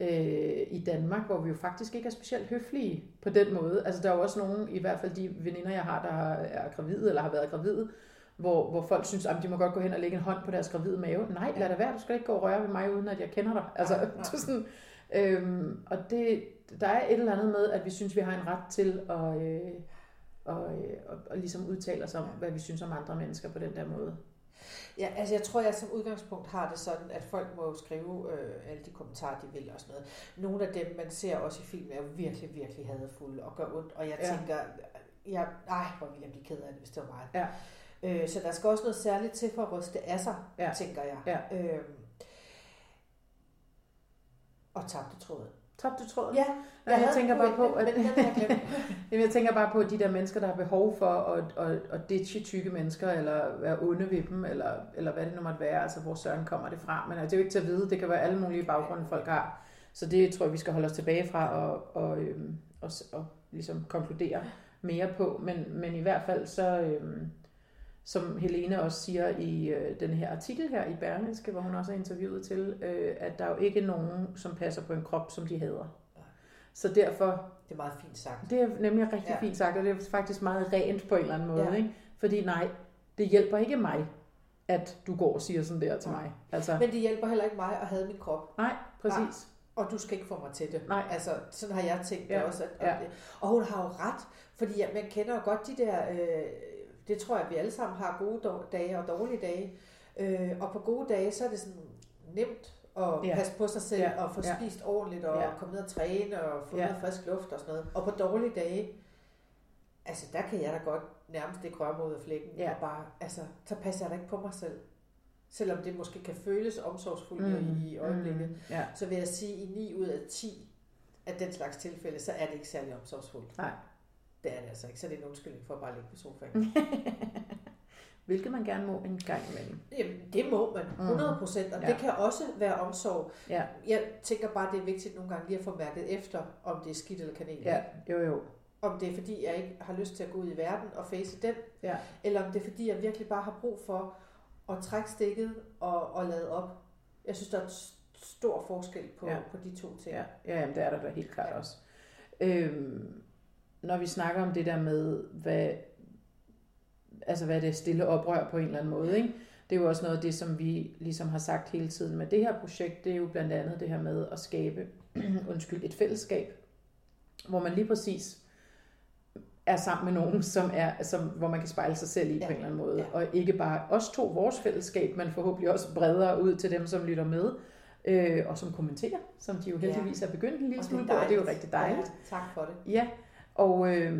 øh, i Danmark, hvor vi jo faktisk ikke er specielt høflige på den måde. Altså der er jo også nogen, i hvert fald de veninder, jeg har, der er gravide eller har været gravide, hvor, hvor folk synes, at de må godt gå hen og lægge en hånd på deres gravide mave. Nej, lad det være, du skal ikke gå og røre ved mig, uden at jeg kender dig. Altså, Nej, nej. sådan, øhm, og det, der er et eller andet med, at vi synes, vi har en ret til at, øh, og, øh, og, og ligesom udtale os om, hvad vi synes om andre mennesker på den der måde. Ja, altså jeg tror, jeg som udgangspunkt har det sådan, at folk må skrive øh, alle de kommentarer, de vil og sådan noget. Nogle af dem, man ser også i film, er jo virkelig, virkelig hadefulde og gør ondt. Og jeg Ja. tænker, jeg, ej, hvor ville jeg blive ked af det, hvis det var mig. Ja. Øh, så der skal også noget særligt til for at ryste af sig, Ja. tænker jeg. Ja. Øhm, og tabte tråden. Tabte du tråden? Ja, jeg, jeg tænker bare på, at, men jeg jeg tænker bare på de der mennesker, der har behov for at, at, at ditche tykke mennesker, eller være onde ved dem, eller, eller hvad det nu måtte være, altså hvor søren kommer det fra. Men altså, det er jo ikke til at vide, det kan være alle mulige baggrunde, folk har. Så det tror jeg, vi skal holde os tilbage fra og, og, øhm, og, s- og ligesom konkludere mere på. Men, men i hvert fald så, øhm, som Helene også siger i øh, den her artikel her i Berlingske, hvor hun også er interviewet til, øh, at der er jo ikke nogen, som passer på en krop, som de hader. Så derfor Det er meget fint sagt. det er nemlig rigtig Ja. fint sagt, og det er faktisk meget rent på en eller anden måde. Ja. Ikke? Fordi nej, det hjælper ikke mig, at du går og siger sådan der til Nej. mig. Altså, Men det hjælper heller ikke mig at have min krop. nej, præcis. Og du skal ikke få mig til det. Nej. Altså, sådan har jeg tænkt Ja, det også. At, ja. ja. Og hun har jo ret, fordi ja, man kender jo godt de der, øh, det tror jeg, at vi alle sammen har gode dage og dårlige dage. Øh, og på gode dage, så er det sådan nemt at Ja. ja. passe på sig selv Ja. og få Ja. spist ordentligt og Ja. komme ned og træne og få Ja. noget frisk luft og sådan noget. Og på dårlige dage, altså der kan jeg da godt nærmest ikke røre mig ud af flækken. Ja. Og bare, altså, så passer jeg da ikke på mig selv. Selvom det måske kan føles omsorgsfuldt Mm. i øjeblikket Mm. Ja. så vil jeg sige, at i 9 ud af 10 af den slags tilfælde, så er det ikke særlig omsorgsfuldt. Nej. Det er det altså ikke, så det er en undskyldning for at bare ligge på sofaen. Hvilket man gerne må en gang imellem. Jamen, det må man, 100 procent, og Ja. det kan også være omsorg. Ja. Jeg tænker bare, det er vigtigt nogle gange lige at få mærket efter, om det er skidt eller kanel. Ja, jo jo. Om det er fordi, jeg ikke har lyst til at gå ud i verden og face den, Ja. eller om det er fordi, jeg virkelig bare har brug for at trække stikket og, og lade op. Jeg synes, der er stor forskel på, Ja. på de to ting. Ja, ja jamen, det er der da helt klart også. Øhm, når vi snakker om det der med, hvad, altså hvad det stille oprør på en eller anden måde, ikke? det er jo også noget af det, som vi ligesom har sagt hele tiden med det her projekt, det er jo blandt andet det her med at skabe undskyld, et fællesskab, hvor man lige præcis er sammen med nogen, som er, som, hvor man kan spejle sig selv i ja. Ja. på en eller anden måde. Ja. Ja. Og ikke bare os to, vores fællesskab, men forhåbentlig også bredere ud til dem, som lytter med, øh, og som kommenterer, som de jo Ja. heldigvis er begyndt en lille smule på, og det er jo rigtig dejligt. Ja, tak for det. Ja, og, øh,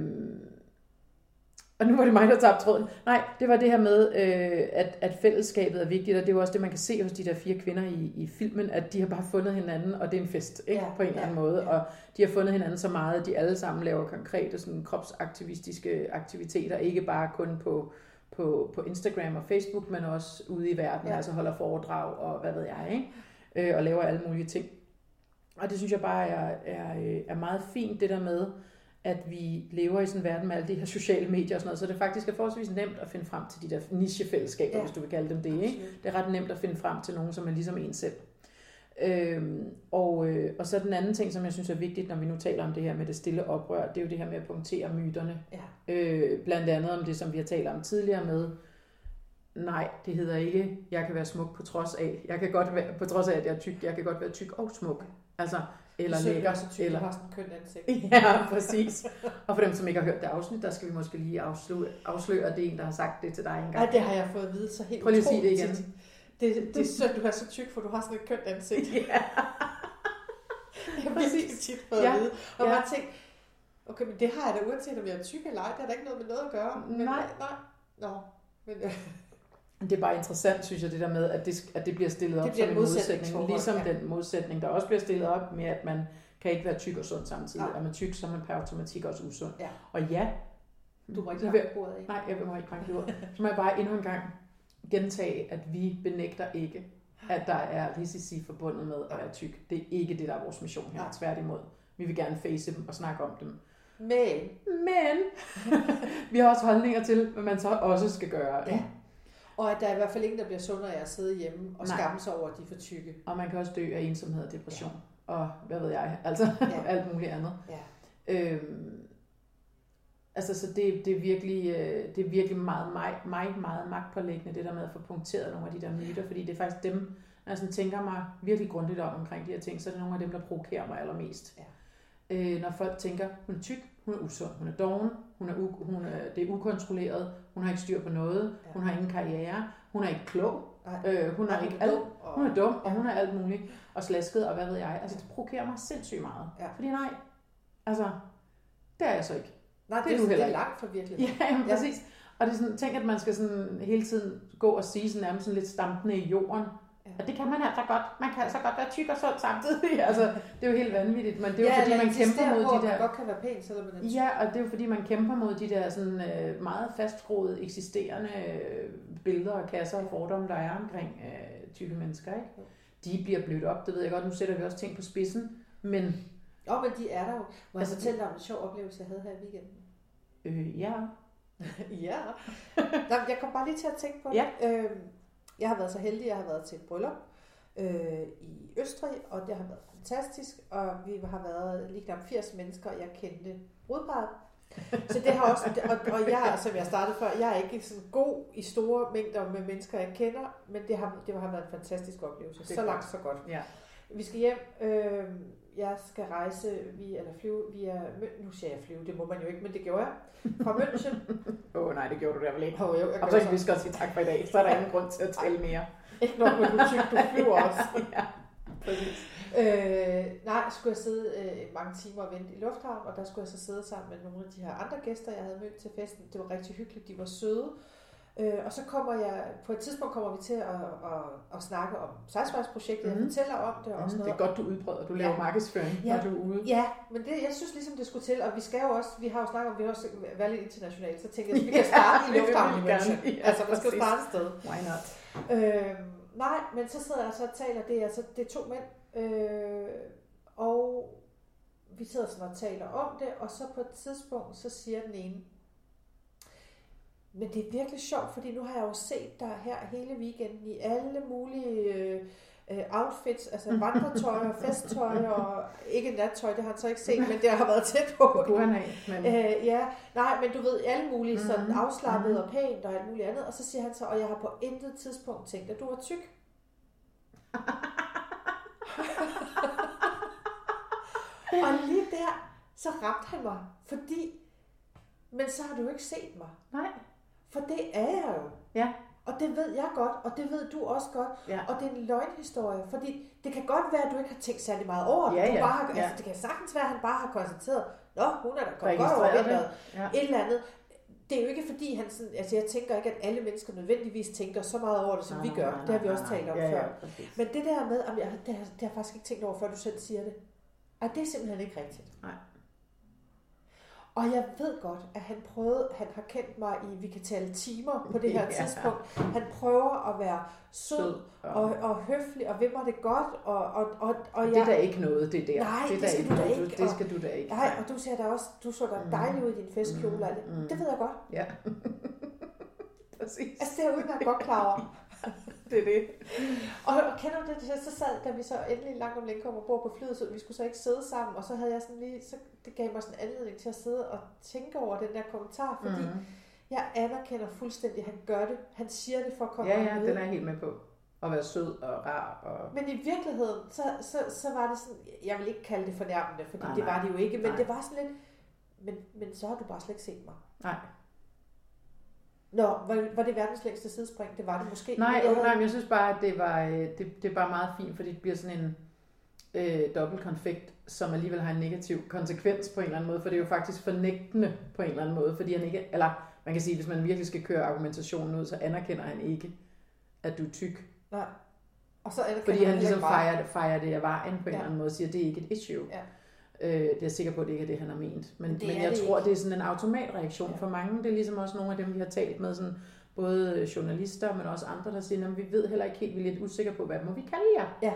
og nu var det mig, der tabte tråden. Nej, det var det her med, øh, at, at fællesskabet er vigtigt, og det er jo også det, man kan se hos de der fire kvinder i, i filmen, at de har bare fundet hinanden, og det er en fest, ikke? Ja, på en eller anden ja, måde. ja. Og de har fundet hinanden så meget, at de alle sammen laver konkrete sådan, kropsaktivistiske aktiviteter, ikke bare kun på, på, på Instagram og Facebook, men også ude i verden, ja. Ja. altså holder foredrag og hvad ved jeg, ikke? Øh, og laver alle mulige ting. Og det synes jeg bare er, er, øh, er meget fint, det der med, at vi lever i sådan en verden med alle de her sociale medier og sådan noget, så det faktisk er forholdsvis nemt at finde frem til de der nichefællesskaber, ja. Hvis du vil kalde dem det. Ikke? Absolut. Det er ret nemt at finde frem til nogen, som er ligesom en selv. Øhm, og, øh, og så den anden ting, som jeg synes er vigtigt, når vi nu taler om det her med det stille oprør, det er jo det her med at punktere myterne. Ja. Øh, blandt andet om det, som vi har talt om tidligere med, nej, det hedder ikke, jeg kan være smuk på trods af, jeg kan godt være, på trods af, at jeg er tyk, jeg kan godt være tyk og smuk. Altså, eller Eller lækker, så tyk, eller har sådan en køn ansigt. Ja, præcis. Og for dem, som ikke har hørt det afsnit, der skal vi måske lige afsløre, afsløre at det er en, der har sagt det til dig engang. Nej, det har jeg fået at vide så helt Prøv lige at sige det igen. tit. Det, det er synd, du er så tyk, for du har sådan et kønt ansigt. Ja. Jeg har Præcis. tit fået Ja, at vide. Og ja. bare tænkt, okay, men det har jeg da uanset om jeg er tyk eller ej. Det har da ikke noget med noget at gøre. Men, Nej. nej. Nå, men Det er bare interessant, synes jeg, det der med, at det, at det bliver stillet op Det bliver som en modsætning. modsætningsforhold, Ligesom ja. den modsætning, der også bliver stillet op med, at man kan ikke være tyk og sund samtidig. Nej. Er man tyk, så er man per automatik også usund. Ja. Og ja, du må ikke have bordet af. Nej, jeg vil mig ikke banke i ordet. Så må jeg bare endnu en gang gentage, at vi benægter ikke, at der er risici forbundet med at være tyk. Det er ikke det, der er vores mission her. Nej. Tværtimod. Vi vil gerne face dem og snakke om dem. Men, Men vi har også holdninger til, hvad man så også skal gøre. ja. Og at der er i hvert fald ingen, der bliver sundere af at sidde hjemme og Nej. skamme sig over, at de er for tykke. Og man kan også dø af ensomhed og depression. Og hvad ved jeg, altså Ja. alt muligt andet. Ja. Øhm, Altså, så det, det, er virkelig, øh, det er virkelig meget, mig, mig meget magtpålæggende, det der med at få punkteret nogle af de der myter, fordi det er faktisk dem, når jeg sådan tænker mig virkelig grundigt om omkring de her ting, så er det nogle af dem, der provokerer mig allermest. Ja. Øh, når folk tænker, hun er tyk, hun er usund, hun er doven, hun er, u, hun er, det er ukontrolleret, hun har ikke styr på noget, Ja. hun har ingen karriere, hun er ikke klog, Nej. øh, hun er Nej, ikke er alt, og- hun er dum, og hun er alt muligt, og slasket, og hvad ved jeg. Altså, det provokerer mig sindssygt meget. Ja. Fordi nej, altså, det er jeg så ikke. Nej, det det, er du heller er ikke. langt fra virkeligheden. Ja, jamen, Ja. præcis. Og det er sådan, tænk, at man skal sådan hele tiden gå og sige sådan nærmest sådan lidt stampende i jorden. Og det kan man altså godt. Man kan altså godt være tyk og sund samtidig. altså, det er jo helt vanvittigt, men det er jo ja, fordi, man kæmper mod de at man der... godt kan være pæn, selvom man er tyk. Ja, og det er jo fordi, man kæmper mod de der sådan, øh, meget fastgroede, eksisterende øh, billeder og kasser og fordomme, der er omkring øh, tykke mennesker. Ikke? Jo. De bliver blødt op, det ved jeg godt. Nu sætter vi også ting på spidsen, men Åh, men de er der jo. Må jeg Altså, fortælle dig om en sjov oplevelse, jeg havde her i weekenden? øh, ja, ja. Nå, jeg kom bare lige til at tænke på det. Ja. Øhm, jeg har været så heldig, jeg har været til et bryllup øh, i Østrig, og det har været fantastisk, og vi har været lige knap 80 mennesker, og jeg kendte brudparret. Så det har også, og, og jeg, som jeg startede før, jeg er ikke sådan god i store mængder med mennesker, jeg kender, men det har, det har været en fantastisk oplevelse. Så langt, så godt. ja. Vi skal hjem. Øh, jeg skal rejse via, eller flyve via, nu siger jeg flyve, det må man jo ikke, men det gjorde jeg. Fra München. Åh oh, nej, det gjorde du da vel ikke. Oh, jo, jeg Og så kan vi skal sige tak for i dag, så er der ingen grund til at tale mere. Ikke nok med, du tyk, du flyver også. ja, præcis. Øh, nej, skulle jeg sidde øh, mange timer og vente i lufthavn, og der skulle jeg så sidde sammen med nogle af de her andre gæster, jeg havde mødt til festen. Det var rigtig hyggeligt, de var søde. Øh, og så kommer jeg, på et tidspunkt kommer vi til at, at, at snakke om sejsvejsprojektet, mm. jeg Mhm. fortæller om det og Mm, sådan det noget. er godt, du udbreder. Du laver Ja. markedsføring, Ja. når du er ude. Ja, men det, jeg synes ligesom, det skulle til, og vi skal jo også, vi har jo snakket om, vi har også været lidt internationalt, så tænker jeg, at vi kan starte i det lufthavnen i. München. Ja, altså, man skal jo starte et sted. Why not? Øh, nej, men så sidder jeg så og taler, det er, altså, det er to mænd, øh, og vi sidder sådan og taler om det, og så på et tidspunkt, så siger den ene, men det er virkelig sjovt, fordi nu har jeg jo set dig her hele weekenden i alle mulige øh, øh, outfits, altså vandretøj og festtøj, og ikke nattøj, det har han så ikke set, men det har været tæt på. Det han have, men... Øh, ja, nej, men du ved, alle mulige sådan Mhm. afslappet Mhm. og pænt og alt muligt andet. Og så siger han så, og jeg har på intet tidspunkt tænkt, at du var tyk. og lige der, så ramte han mig, fordi, men så har du ikke set mig. Nej. For det er jeg jo. Ja. Og det ved jeg godt, og det ved du også godt. Ja. Og det er en løgnhistorie, fordi det kan godt være, at du ikke har tænkt særlig meget over det. Ja, Du ja, bare har, ja. altså, det kan sagtens være, at han bare har konstateret, Nå, hun er da kommet godt over det. vinteret. Ja. Et eller andet. Det er jo ikke fordi, han sådan, altså jeg tænker ikke, at alle mennesker nødvendigvis tænker så meget over det, som Nej, vi nej, gør. nej, Det har vi nej, også nej. talt om ja, før. Ja, præcis. Men det der med, at jeg, det, har, det har jeg faktisk ikke tænkt over, før du selv siger det. Ej, det er simpelthen ikke rigtigt. Nej. Og jeg ved godt, at han prøvede, han har kendt mig i, vi kan tale timer på det her Ja. tidspunkt. Han prøver at være sød, Sød. og, og høflig, og vil mig det godt, og, og, og, og det er da ikke noget, det der. Nej, det, er det skal da du da ikke, Det og- skal du da ikke. Nej, og du ser da også, du så da Mm. dejlig ud i din festkjole. Mm, det. mm. Det ved jeg godt. Ja. præcis. Altså, det er jeg udmærket godt klar over. Det er det. Og, og kender du det, så sad, da vi så endelig langt om længe kom ombord på flyet, så vi skulle så ikke sidde sammen, og så havde jeg sådan lige, så det gav mig sådan en anledning til at sidde og tænke over den der kommentar, fordi mm. Jeg anerkender fuldstændig, at han gør det. Han siger det for at komme Ja, ja, med. den er jeg helt med på. At være sød og rar. Og... Men i virkeligheden, så, så, så var det sådan, jeg vil ikke kalde det fornærmende, fordi Nej, det var det jo ikke, men Nej. det var sådan lidt, men, men så har du bare slet ikke set mig. Nej. Nå, var, var det verdens længste sidespring? Det var det måske. Nej, jeg nej, men jeg synes bare, at det, var, øh, det, det er bare meget fint, fordi det bliver sådan en øh, dobbeltkonfekt, som alligevel har en negativ konsekvens på en eller anden måde, for det er jo faktisk fornægtende på en eller anden måde, fordi han ikke, eller man kan sige, hvis man virkelig skal køre argumentationen ud, så anerkender han ikke, at du er tyk. Nej. Og så Fordi han heller ligesom fejrer, det- fejrer det af vejen på en Ja. eller anden måde, og siger, at det er ikke et issue. Ja. Øh, det er jeg sikker på, at det ikke er det, han har ment. Men, Men jeg det tror, ikke. det er sådan en automatreaktion Ja. for mange. Det er ligesom også nogle af dem, vi har talt med, sådan, både journalister, men også andre, der siger, at vi ved heller ikke helt, vi er lidt usikre på, hvad må vi kalde jer? Ja.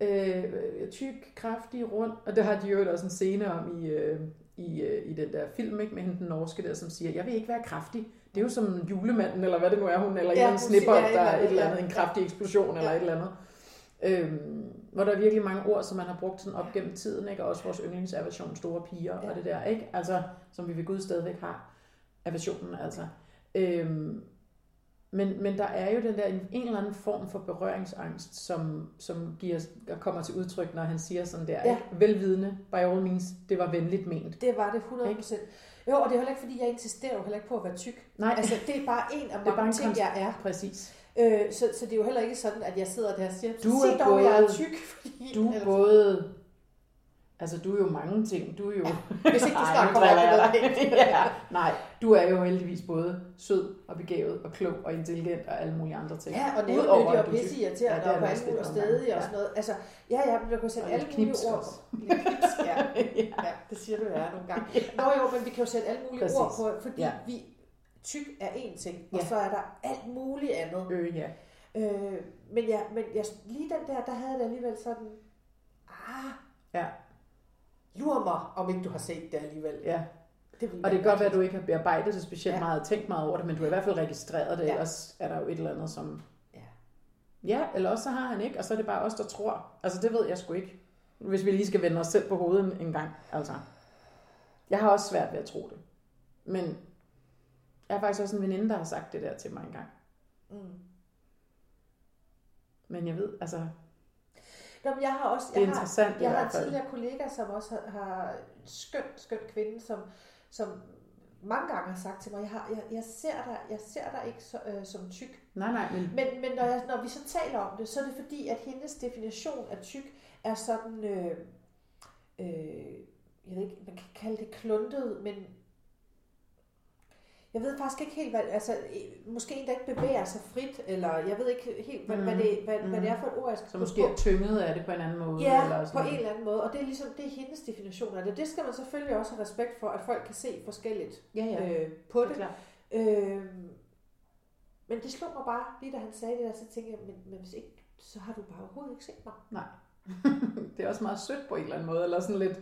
Øh, tyk, kraftig, rund, og det har de jo også en scene om i, øh, i, øh, i den der film, ikke, med hende den norske der, som siger, jeg vil ikke være kraftig. Det er jo som julemanden, eller hvad det nu er, hun, eller Ja, en snipper, der eller er et eller andet, en kraftig eksplosion, eller Ja. et eller andet. Øhm, hvor der er virkelig mange ord, som man har brugt sådan op gennem tiden, ikke? og også vores yndlingsaversion, store piger ja. Og det der, ikke? Altså, som vi ved Gud stadigvæk har, aversionen altså. Øhm, men, men der er jo den der, en, eller anden form for berøringsangst, som, som giver, kommer til udtryk, når han siger sådan der, Ja. ikke? velvidende, by all means, det var venligt ment. Det var det 100%. Jo, og det er heller ikke, fordi jeg insisterer jo heller ikke på at være tyk. Nej, Altså, det er bare en af mange ting, jeg er. præcis. Øh, så, så det er jo heller ikke sådan, at jeg sidder der og siger, Du sig er dog, jeg er både- tyk. Fordi, Du er eller- både, altså du er jo mange ting, du er jo... Hvis ikke du noget dig. helt. ja, nej, du er jo heldigvis både sød og begavet og klog og intelligent og alle mulige andre ting. Ja, og Udover, nævnyttig at og du er tyk. pisse irriterende Ja, det er ja, og på det alle mulige steder og sådan noget. Altså, ja, ja, men du kan sætte Og alle mulige ord. også. Knips, ja. ja. ja. det siger du, er nogle gange. Nå jo, men vi kan jo sætte alle mulige Præcis. ord på, fordi Ja. vi tyk er én ting, og Ja. så er der alt muligt andet. Øh, ja. Øh, men ja, men jeg, lige den der, der havde jeg det alligevel sådan, ah, Ja. lur mig, om ikke du har set det alligevel. ja. Det Og det kan godt være, at du ikke har bearbejdet det specielt Ja. meget og tænkt meget over det, men du har i hvert fald registreret det, Ja. ellers er der jo et eller andet, som... Ja. Ja, eller også så har han ikke, og så er det bare os, der tror. Altså det ved jeg sgu ikke. Hvis vi lige skal vende os selv på hovedet en- en gang. Altså. Jeg har også svært ved at tro det. Men jeg har faktisk også en veninde, der har sagt det der til mig engang. Mm. Men jeg ved, altså, Nå, men jeg har også, det er jeg har, interessant i Jeg har tidligere kollega, som også har, har skøn, skøn kvinde, som, som mange gange har sagt til mig, jeg, har, jeg, jeg, ser, dig, jeg ser dig ikke så, øh, som tyk. Nej, nej, men Men, men når, jeg, når vi så taler om det, så er det fordi, at hendes definition af tyk er sådan, øh, øh, jeg ved ikke, man kan kalde det kluntet, men jeg ved faktisk ikke helt, hvad, altså, måske en, der ikke bevæger sig frit, eller jeg ved ikke helt, hvad, mm. hvad, det, hvad, mm. hvad det er for et ord, jeg skal så måske på. er tynget af det på en anden måde. Ja, eller på sådan en eller anden måde. Og det er ligesom, det er hendes definition af det. Det skal man selvfølgelig også have respekt for, at folk kan se forskelligt Ja, ja. øh, på det det. klart. Øh, men det slog mig bare, lige da han sagde det der, så tænkte jeg, men, men hvis ikke, så har du bare overhovedet ikke set mig. det er også meget sødt på en eller anden måde, eller sådan lidt...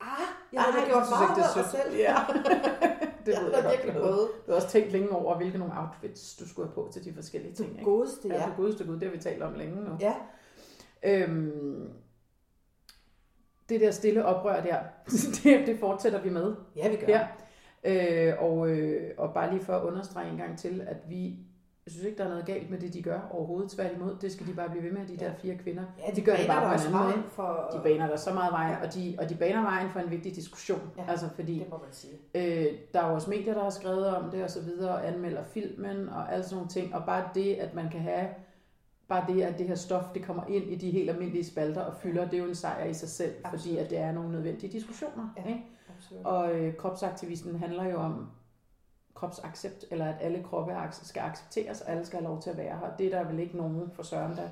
Ah, jeg har da gjort meget det er sødt. selv. Ja. det jeg ved jeg godt, virkelig prøvet. Du har også tænkt længe over, hvilke nogle outfits, du skulle have på til de forskellige ting. Det godeste, Ja, ja. det godeste gud, det har vi talt om længe nu. Ja, Øhm, det der stille oprør der, det, det fortsætter vi med ja vi gør. her. Øh, og, øh, og bare lige for at understrege en gang til, at vi jeg synes ikke, der er noget galt med det, de gør overhovedet. Tværtimod, det skal de bare blive ved med, de Ja. der fire kvinder. ja de gør det bare på en anden måde. For, De baner der så meget vejen, Ja. og de, og de baner vejen for en vigtig diskussion. Ja. Altså fordi, Det må man sige. Øh, der er jo også medier, der har skrevet om det og så videre, og anmelder filmen og alle sådan nogle ting. Og bare det, at man kan have, bare det, at det her stof, det kommer ind i de helt almindelige spalter og fylder, det er jo en sejr i sig selv, Absolut. fordi at det er nogle nødvendige diskussioner. Ja. Ikke? Absolut. Og øh, kropsaktivismen handler jo om kropsaccept, eller at alle kroppe skal accepteres, og alle skal have lov til at være her. Det er der vel ikke nogen for Søren, der,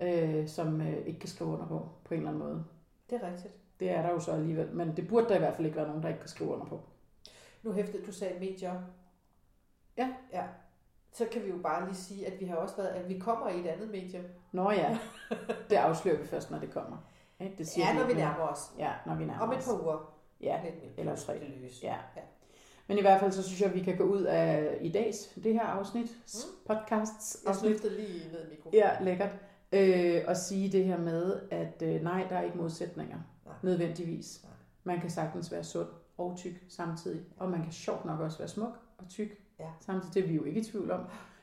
øh, som øh, ikke kan skrive under på, på en eller anden måde. Det er rigtigt. Det er der jo så alligevel, men det burde der i hvert fald ikke være nogen, der ikke kan skrive under på. Nu hæftede du sagde medier. Ja. Ja. Så kan vi jo bare lige sige, at vi har også været, at vi kommer i et andet medie. Nå ja, det afslører vi først, når det kommer. Det siger Ja, når vi nærmer os. Ja, når vi nærmer Om et os. par uger. Ja, eller tre. ja. Ja. Men i hvert fald, så synes jeg, at vi kan gå ud af i dags, det her afsnit, Mm. podcasts Jeg afsnit. snuftede lige ned i mikrofonen. Ja, lækkert. Øh, og sige det her med, at øh, nej, der er ikke modsætninger, Nej. nødvendigvis. Nej. Man kan sagtens være sund og tyk samtidig, og man kan sjovt nok også være smuk og tyk Ja. samtidig. Det er vi jo ikke i tvivl om,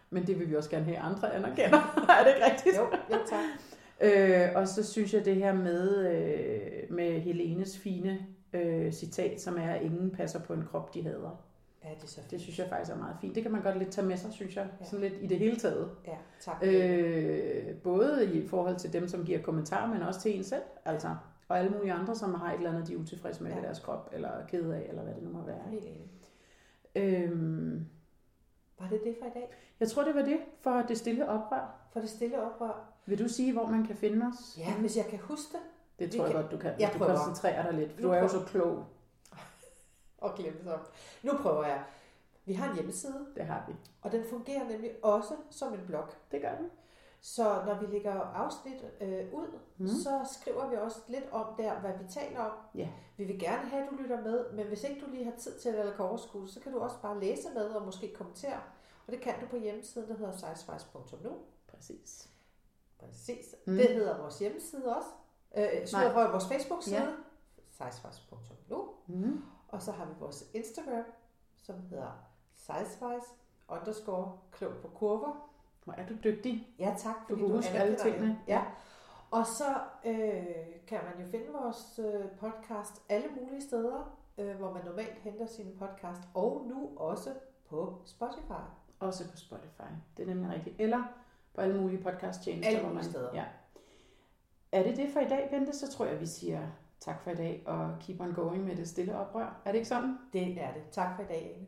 men det vil vi også gerne have, andre anerkender. er det ikke rigtigt? Jo, jo tak. Øh, og så synes jeg det her med, øh, med Helenes fine øh, citat, som er, at ingen passer på en krop, de hader. Ja, det er så fint. Det synes jeg faktisk er meget fint. Det kan man godt lidt tage med sig, synes jeg. Ja. Sådan lidt i det hele taget. Ja, tak. Øh, både i forhold til dem, som giver kommentarer, men også til en selv. Altså. Og alle mulige andre, som har et eller andet, de er utilfredse med Ja. deres krop, eller kede af, eller hvad det nu må være. Helt enig. Øhm, Var det det for i dag? jeg tror, det var det for det stille oprør. For det stille oprør? Vil du sige, hvor man kan finde os? Ja, hvis jeg kan huske det. Det tror jeg kan- godt, du kan. Jeg du prøver. koncentrerer dig lidt. For Nu du er jo så klog. Og glemme det op. Nu prøver jeg. Vi har en hjemmeside, Det har vi. og den fungerer nemlig også som en blog. Det gør den. Så når vi lægger afsnit øh, ud, Mm. så skriver vi også lidt om der, hvad vi taler om. Ja. Vi vil gerne have, at du lytter med, men hvis ikke du lige har tid til eller kan overskue så kan du også bare læse med og måske kommentere. Og det kan du på hjemmesiden, der hedder sizewise.nu. Præcis. Præcis. Mm. Det hedder vores hjemmeside også. Øh, så hedder vores Facebook-side. Ja. Sizewise.nu. Mm. Og så har vi vores Instagram, som hedder Sizewise underscore klog på kurver. Hvor er du dygtig. Ja, tak. Fordi du kan huske alle tingene. Ja. Og så øh, kan man jo finde vores øh, podcast alle mulige steder, øh, hvor man normalt henter sin podcast, og nu også på Spotify. Også på Spotify, det er nemlig rigtigt. Eller på alle mulige podcast tjenester. Alle mulige steder. Ja. Er det det for i dag, Bente? Så tror jeg, vi siger tak for i dag, og keep on going med det stille oprør. Er det ikke sådan? Det er det. Tak for i dag, Ane.